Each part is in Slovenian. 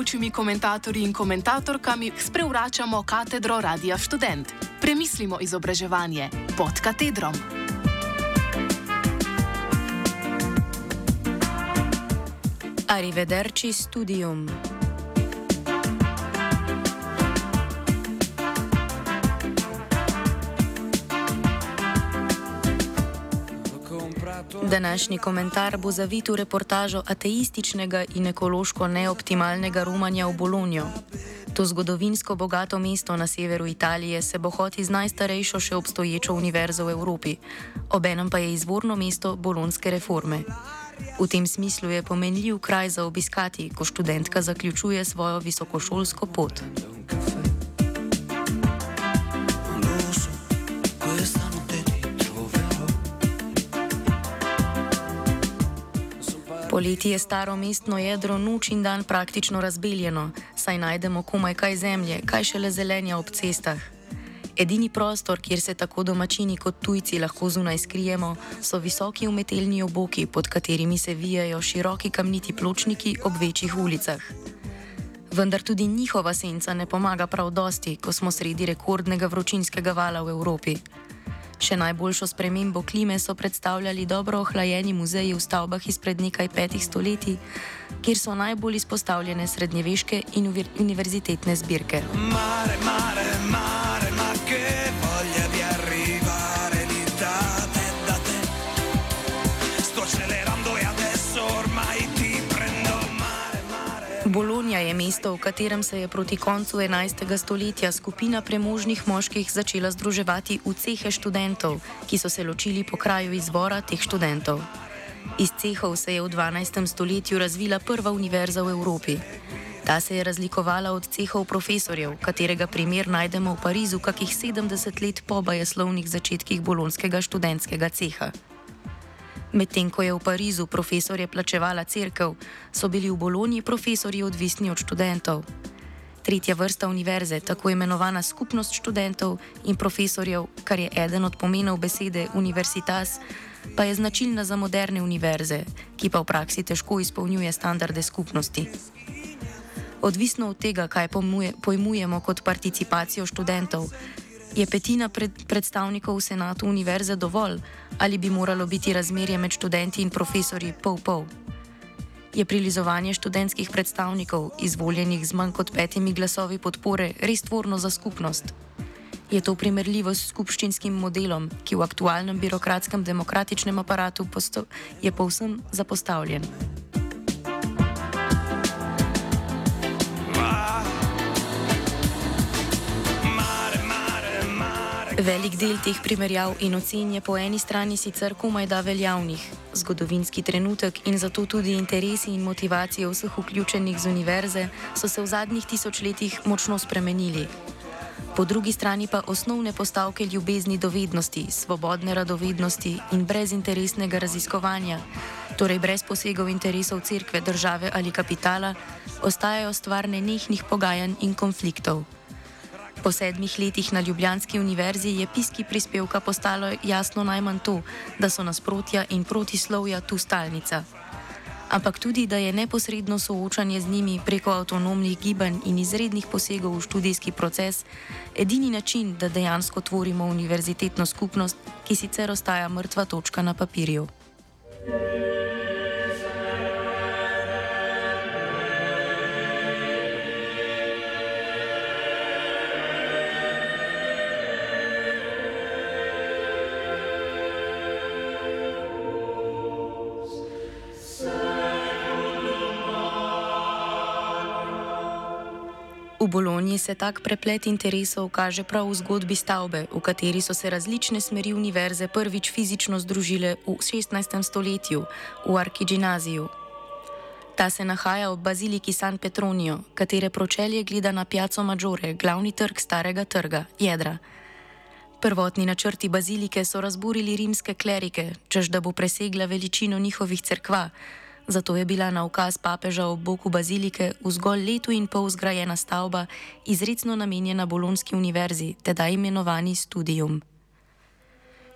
gostujočimi komentatorji in komentatorkami sprevračamo katedro Radia Student. Premislimo izobraževanje pod katedrom. Arrivederci studium. Današnji komentar bo zavit v reportažo ateističnega in ekološko neoptimalnega rumanja v Bolonijo. To zgodovinsko bogato mesto na severu Italije se bohoti z najstarejšo še obstoječo univerzo v Evropi, obenem pa je izvorno mesto bolonske reforme. V tem smislu je pomenljiv kraj za obiskati, ko študentka zaključuje svojo visokošolsko pot. Poleti je staro mestno jedro noč in dan praktično razbeljeno, saj najdemo komaj kaj zemlje, kaj šele zelenja ob cestah. Edini prostor, kjer se tako domačini kot tujci lahko zunaj skrijemo, so visoki umetelni oboki, pod katerimi se vijajo široki kamniti pločniki ob večjih ulicah. Vendar tudi njihova senca ne pomaga prav dosti, ko smo sredi rekordnega vročinskega vala v Evropi. Še najboljšo spremembo klime so predstavljali dobro ohlajeni muzeji v stavbah izpred nekaj petih stoletij, kjer so najbolj izpostavljene srednjeveške in univerzitetne zbirke. Mare, mare, mare, mesto, v katerem se je proti koncu 11. stoletja skupina premožnih moških začela združevati v cehe študentov, ki so se ločili po kraju izvora teh študentov. Iz cehov se je v 12. stoletju razvila prva univerza v Evropi. Ta se je razlikovala od cehov profesorjev, katerega primer najdemo v Parizu kakih 70 let po bajeslovnih začetkih bolonskega študentskega ceha. Medtem ko je v Parizu profesorje plačevala crkv, so bili v Bologni profesorji odvisni od študentov. Tretja vrsta univerze, tako imenovana skupnost študentov in profesorjev, kar je eden od pomenov besede universitas, pa je značilna za moderne univerze, ki pa v praksi težko izpolnjuje standarde skupnosti. Odvisno od tega, kaj pojmujemo kot participacijo študentov, Je petina pred, predstavnikov v senatu univerze dovolj ali bi moralo biti razmerje med študenti in profesorji pol-pol? Je prilizovanje študentskih predstavnikov, izvoljenih z manj kot petimi glasovi podpore, res tvorno za skupnost? Je to primerljivo s skupščinskim modelom, ki v aktualnem birokratskem demokratičnem aparatu je povsem zapostavljen? Velik del teh primerjav in ocen je po eni strani sicer komaj da veljavnih. Zgodovinski trenutek in zato tudi interesi in motivacije vseh vključenih z univerze so se v zadnjih tisočletjih močno spremenili. Po drugi strani pa osnovne postavke ljubezni do vednosti, svobodne radovednosti in brezinteresnega raziskovanja, torej brez posegov interesov cerkve, države ali kapitala, ostajajo stvar nenehnih pogajanj in konfliktov. Po sedmih letih na Ljubljanski univerzi je piski prispevka postalo jasno najmanj to, da so nasprotja in protislovja tu stalnica. Ampak tudi, da je neposredno soočanje z njimi preko avtonomnih gibanj in izrednih posegov v študijski proces edini način, da dejansko tvorimo univerzitetno skupnost, ki sicer ostaja mrtva točka na papirju. V Bologni se tak preplet interesov kaže prav v zgodbi stavbe, v kateri so se različne smeri univerze prvič fizično združile v 16. stoletju, v Arkiginaziju. Ta se nahaja ob baziliki San Petronijo, katere pročelje gleda na Piazzo Maggiore, glavni trg starega trga, jedra. Prvotni načrti bazilike so razburili rimske klerike, čež da bo presegla veličino njihovih cerkva zato je bila na ukaz papeža ob boku bazilike v zgolj letu in pol zgrajena stavba, izredno namenjena Bolonski univerzi, teda imenovani Studium.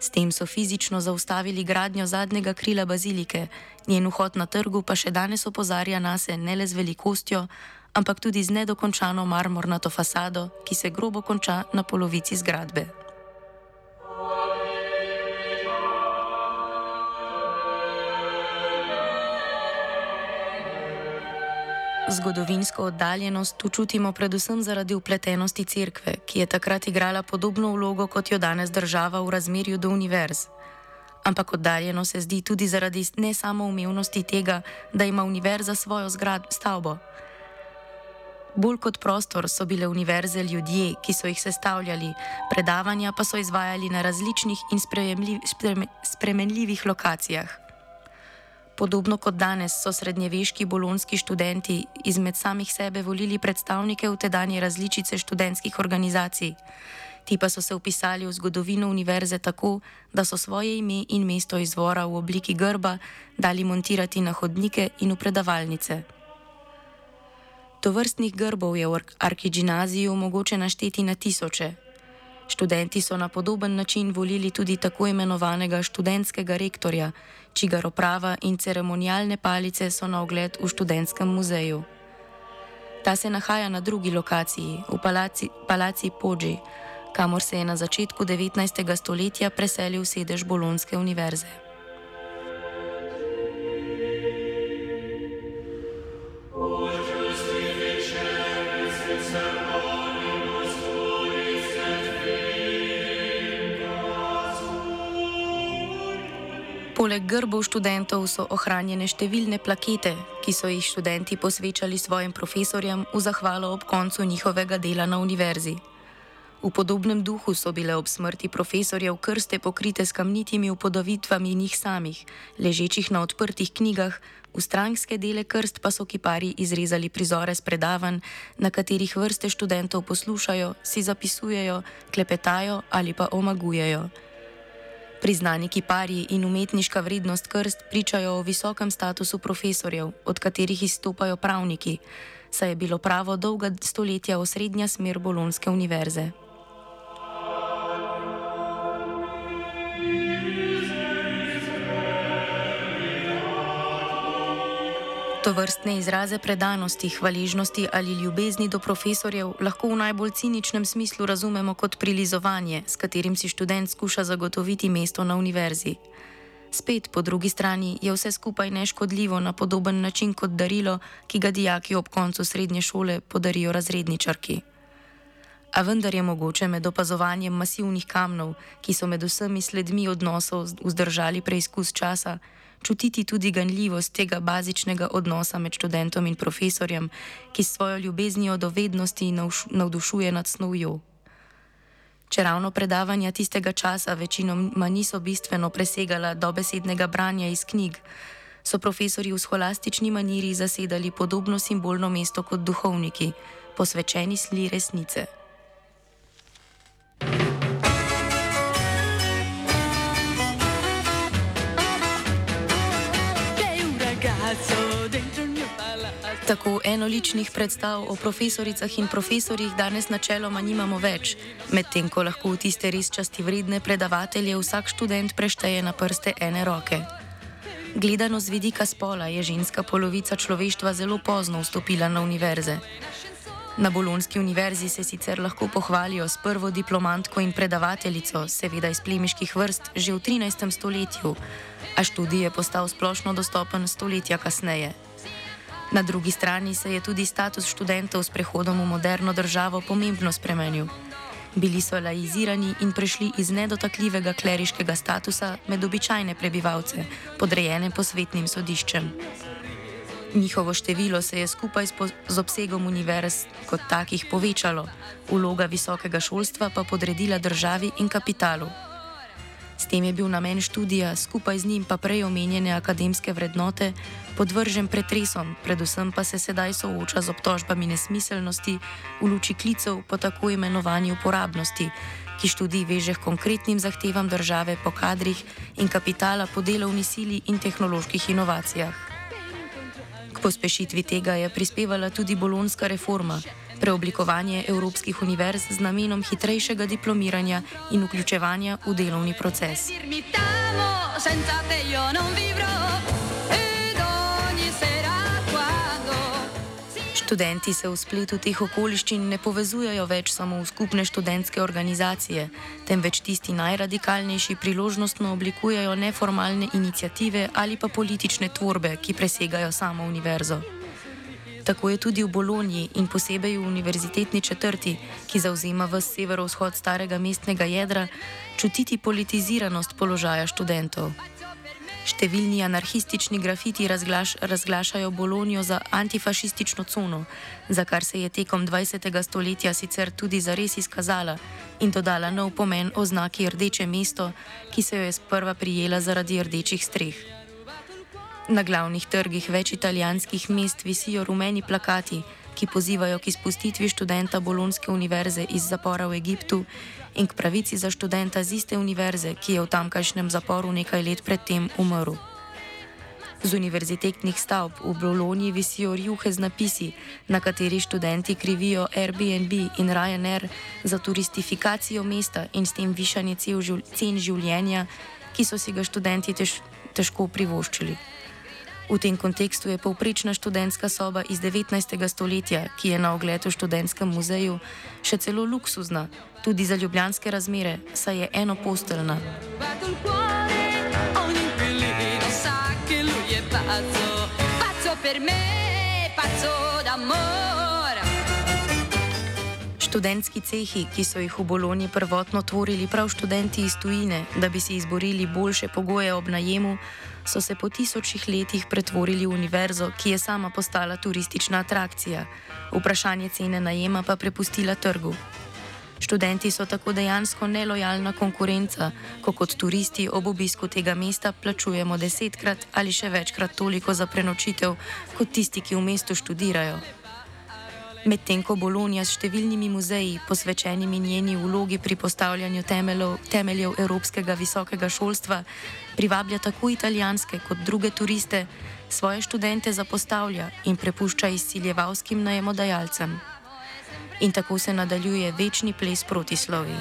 S tem so fizično zaustavili gradnjo zadnjega krila bazilike, njen vhod na trgu pa še danes opozarja nas ne le z velikostjo, ampak tudi z nedokončano marmornato fasado, ki se grobo konča na polovici zgradbe. Zgodovinsko oddaljenost tu čutimo predvsem zaradi upletenosti cerkve, ki je takrat igrala podobno vlogo kot jo danes država v razmerju do univerz. Ampak oddaljeno se zdi tudi zaradi ne samo umevnosti tega, da ima univerza svojo zgradbo stavbo. Bolj kot prostor so bile univerze ljudje, ki so jih sestavljali, predavanja pa so izvajali na različnih in spremenljivih lokacijah. Podobno kot danes so srednjeveški bolonski študenti izmed samih sebe volili predstavnike v tedanje različice študentskih organizacij. Ti pa so se upisali v zgodovino univerze tako, da so svoje ime in mesto izvora v obliki grba dali montirati na hodnike in v predavalnice. To vrstnih grbov je v arhigimnaziju mogoče našteti na tisoče. Študenti so na podoben način volili tudi tako imenovanega študentskega rektorja, čigar oprava in ceremonialne palice so na ogled v študentskem muzeju. Ta se nahaja na drugi lokaciji, v palaci, palaci Poggi, kamor se je na začetku 19. stoletja preselil sedež Bolonske univerze. Poleg grbov študentov so ohranjene številne plakete, ki so jih študenti posvečali svojim profesorjem v zahvalo ob koncu njihovega dela na univerzi. V podobnem duhu so bile ob smrti profesorjev krste pokrite s kamnitimi upodobitvami njih samih, ležečih na odprtih knjigah, v stranske dele krst pa so kipari izrezali prizore z predavanj, na katerih vrste študentov poslušajo, si zapisujejo, klepetajo ali pa omagujejo. Priznani kiparji in umetniška vrednost krst pričajo o visokem statusu profesorjev, od katerih izstopajo pravniki, saj je bilo pravo dolga stoletja osrednja smer Bolonske univerze. To vrstne izraze predanosti, hvaležnosti ali ljubezni do profesorjev lahko v najbolj ciničnem smislu razumemo kot prilizovanje, s katerim si študent skuša zagotoviti mesto na univerzi. Spet, po drugi strani, je vse skupaj neškodljivo na podoben način kot darilo, ki ga dijaki ob koncu srednje šole podarijo razredničarki. A vendar je mogoče med opazovanjem masivnih kamnov, ki so med vsemi sledmi odnosov vzdržali preizkus časa, čutiti tudi ganljivost tega bazičnega odnosa med študentom in profesorjem, ki svojo ljubeznijo do vednosti navdušuje nad snovjo. Če ravno predavanja tistega časa večinoma niso bistveno presegala dobesednega branja iz knjig, so profesori v scholastični maniri zasedali podobno simbolno mesto kot duhovniki, posvečeni sli resnice. Tako enoličnih predstav o profesoricah in profesorjih danes načeloma nimamo več, medtem ko lahko v tiste res časti vredne predavatelje vsak študent prešteje na prste ene roke. Gledano z vidika spola je ženska polovica človeštva zelo pozno vstopila na univerze. Na Bolonski univerzi se sicer lahko pohvalijo s prvo diplomantko in predavateljico, seveda iz plemiških vrst, že v 13. stoletju, a študij je postal splošno dostopen stoletja kasneje. Na drugi strani se je tudi status študentov s prehodom v moderno državo pomembno spremenil. Bili so laizirani in prešli iz nedotakljivega kleriškega statusa med običajne prebivalce, podrejene posvetnim sodiščem. Njihovo število se je skupaj z obsegom univerz kot takih povečalo, vloga visokega šolstva pa podredila državi in kapitalu. S tem je bil namen študija, skupaj z njim pa prej omenjene akademske vrednote, podvržen pretresom, predvsem pa se sedaj sooča z obtožbami nesmiselnosti v luči klicev po tako imenovani uporabnosti, ki študij veže k konkretnim zahtevam države po kadrih in kapitala po delovni sili in tehnoloških inovacijah. K pospešitvi tega je prispevala tudi bolonska reforma preoblikovanje evropskih univerz z namenom hitrejšega diplomiranja in vključevanja v delovni proces. Študenti se v spletu teh okoliščin ne povezujejo več samo v skupne študentske organizacije, temveč tisti najradikalnejši priložnostno oblikujejo neformalne inicijative ali pa politične tvorbe, ki presegajo samo univerzo. Tako je tudi v Bologni in posebej v univerzitetni četrti, ki zauzema v severovzhod starega mestnega jedra, čutiti politiziranost položaja študentov. Številni anarhistični grafiti razglaš, razglašajo Bolonijo za antifašistično cono, za kar se je tekom 20. stoletja sicer tudi zares izkazala in dodala nov pomen oznaki Rdeče mesto, ki se jo je sprva prijela zaradi rdečih streh. Na glavnih trgih več italijanskih mest visijo rumeni plakati, ki pozivajo k izpustitvi študenta Bolonske univerze iz zapora v Egiptu in k pravici za študenta z iste univerze, ki je v tamkajšnjem zaporu nekaj let predtem umrl. Z univerzitetnih stavb v Bologni visijo rjuhe z napisi, na kateri študenti krivijo Airbnb in Ryanair za turistifikacijo mesta in s tem višanje cen življenja, ki so si ga študenti tež, težko privoščili. V tem kontekstu je povprečna študentska soba iz 19. stoletja, ki je na ogled v študentskem muzeju, še celo luksuzna, tudi za ljubljanske razmere, saj je enoposteljna. Študentski cehi, ki so jih v Bologni prvotno tvorili prav študenti iz tujine, da bi si izborili boljše pogoje ob najemu, so se po tisočih letih pretvorili v univerzo, ki je sama postala turistična atrakcija, vprašanje cene najema pa prepustila trgu. Študenti so tako dejansko nelojalna konkurenca, ko kot turisti ob obisku tega mesta plačujemo desetkrat ali še večkrat toliko za prenočitev kot tisti, ki v mestu študirajo. Medtem ko Bolonija s številnimi muzeji, posvečenimi njeni vlogi pri postavljanju temeljev, temeljev evropskega visokega šolstva, privablja tako italijanske kot druge turiste, svoje študente zapostavlja in prepušča izsiljevalskim najemodajalcem. In tako se nadaljuje večni ples proti Slovi.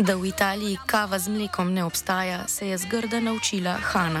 Da v Italiji kava z mlekom ne obstaja, se je zgrda naučila Hanna.